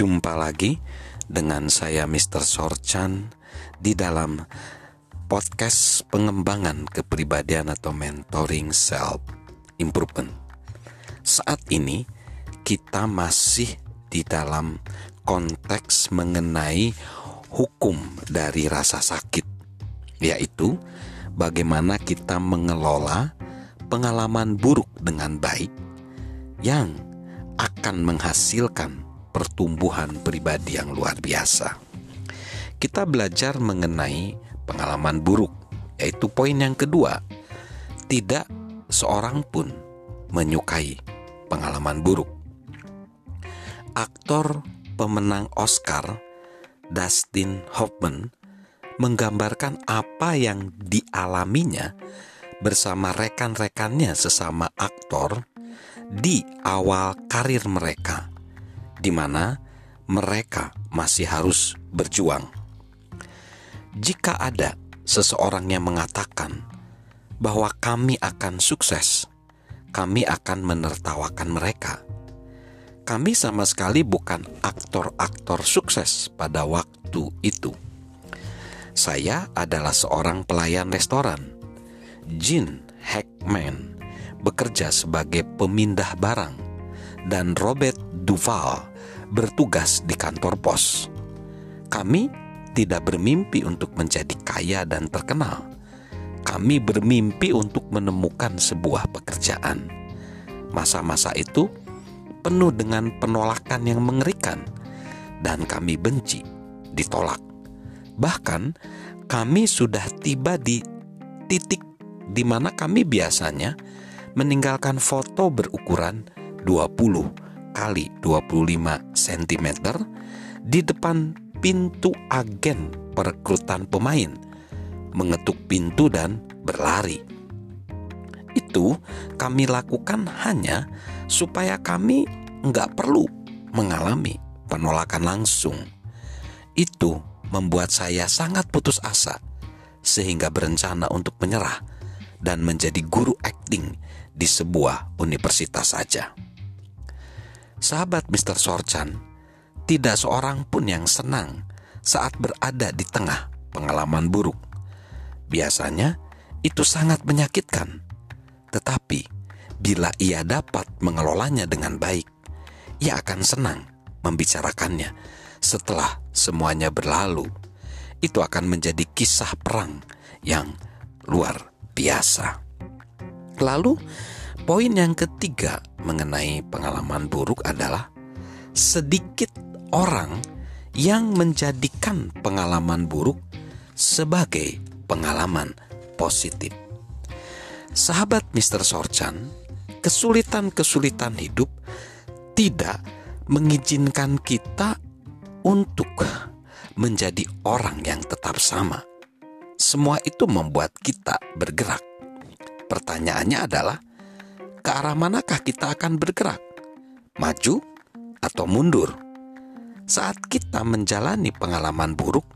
Jumpa lagi dengan saya Mr. Sorchan di dalam podcast pengembangan kepribadian atau mentoring self improvement. Saat ini kita masih di dalam konteks mengenai hukum dari rasa sakit, yaitu bagaimana kita mengelola pengalaman buruk dengan baik yang akan menghasilkan pertumbuhan pribadi yang luar biasa. Kita belajar mengenai pengalaman buruk, yaitu poin yang kedua. Tidak seorang pun menyukai pengalaman buruk. Aktor pemenang Oscar Dustin Hoffman menggambarkan apa yang dialaminya bersama rekan-rekannya sesama aktor di awal karir mereka di mana mereka masih harus berjuang. Jika ada seseorang yang mengatakan bahwa kami akan sukses, kami akan menertawakan mereka. Kami sama sekali bukan aktor-aktor sukses pada waktu itu. Saya adalah seorang pelayan restoran. Jean Hackman bekerja sebagai pemindah barang dan Robert Duval bertugas di kantor pos. Kami tidak bermimpi untuk menjadi kaya dan terkenal. Kami bermimpi untuk menemukan sebuah pekerjaan. Masa-masa itu penuh dengan penolakan yang mengerikan, dan kami benci ditolak. Bahkan, kami sudah tiba di titik di mana kami biasanya meninggalkan foto berukuran 20 kali 25 cm di depan pintu agen perekrutan pemain, mengetuk pintu dan berlari. Itu kami lakukan hanya supaya kami nggak perlu mengalami penolakan langsung. Itu membuat saya sangat putus asa, sehingga berencana untuk menyerah dan menjadi guru akting di sebuah universitas saja. Sahabat Mr. Sorchan, tidak seorang pun yang senang saat berada di tengah pengalaman buruk. Biasanya itu sangat menyakitkan, tetapi bila ia dapat mengelolanya dengan baik, ia akan senang membicarakannya setelah semuanya berlalu. Itu akan menjadi kisah perang yang luar biasa. Lalu, Poin yang ketiga mengenai pengalaman buruk adalah sedikit orang yang menjadikan pengalaman buruk sebagai pengalaman positif. Sahabat Mr. Sorchan, kesulitan-kesulitan hidup tidak mengizinkan kita untuk menjadi orang yang tetap sama. Semua itu membuat kita bergerak. Pertanyaannya adalah, ke arah manakah kita akan bergerak? Maju atau mundur? Saat kita menjalani pengalaman buruk,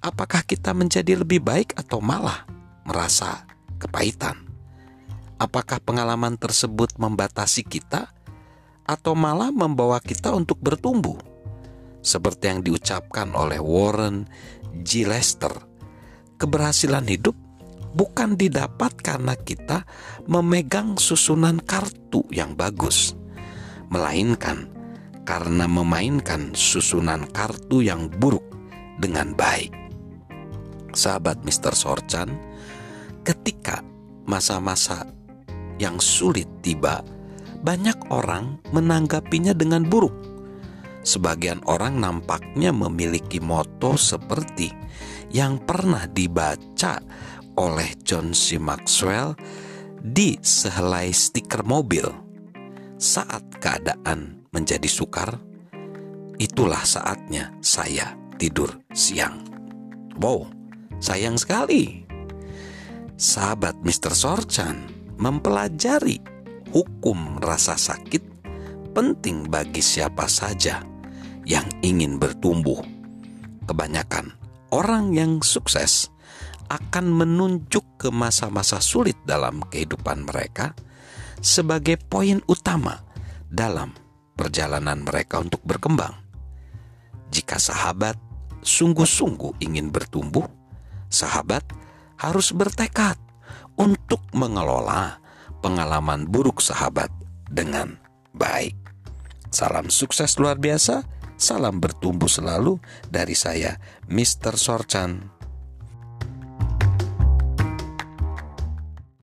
apakah kita menjadi lebih baik atau malah merasa kepahitan? Apakah pengalaman tersebut membatasi kita atau malah membawa kita untuk bertumbuh? Seperti yang diucapkan oleh Warren G. Lester, keberhasilan hidup bukan didapat karena kita memegang susunan kartu yang bagus, melainkan karena memainkan susunan kartu yang buruk dengan baik. Sahabat Mr. Sorchan, ketika masa-masa yang sulit tiba, banyak orang menanggapinya dengan buruk. Sebagian orang nampaknya memiliki moto seperti yang pernah dibaca oleh John C. Maxwell di sehelai stiker mobil. Saat keadaan menjadi sukar, itulah saatnya saya tidur siang. Wow, sayang sekali. Sahabat Mr. Sorchan mempelajari hukum rasa sakit penting bagi siapa saja yang ingin bertumbuh. Kebanyakan orang yang sukses akan menunjuk ke masa-masa sulit dalam kehidupan mereka sebagai poin utama dalam perjalanan mereka untuk berkembang. Jika sahabat sungguh-sungguh ingin bertumbuh, sahabat harus bertekad untuk mengelola pengalaman buruk sahabat dengan baik. Salam sukses luar biasa, salam bertumbuh selalu dari saya, Mr. Sorchan.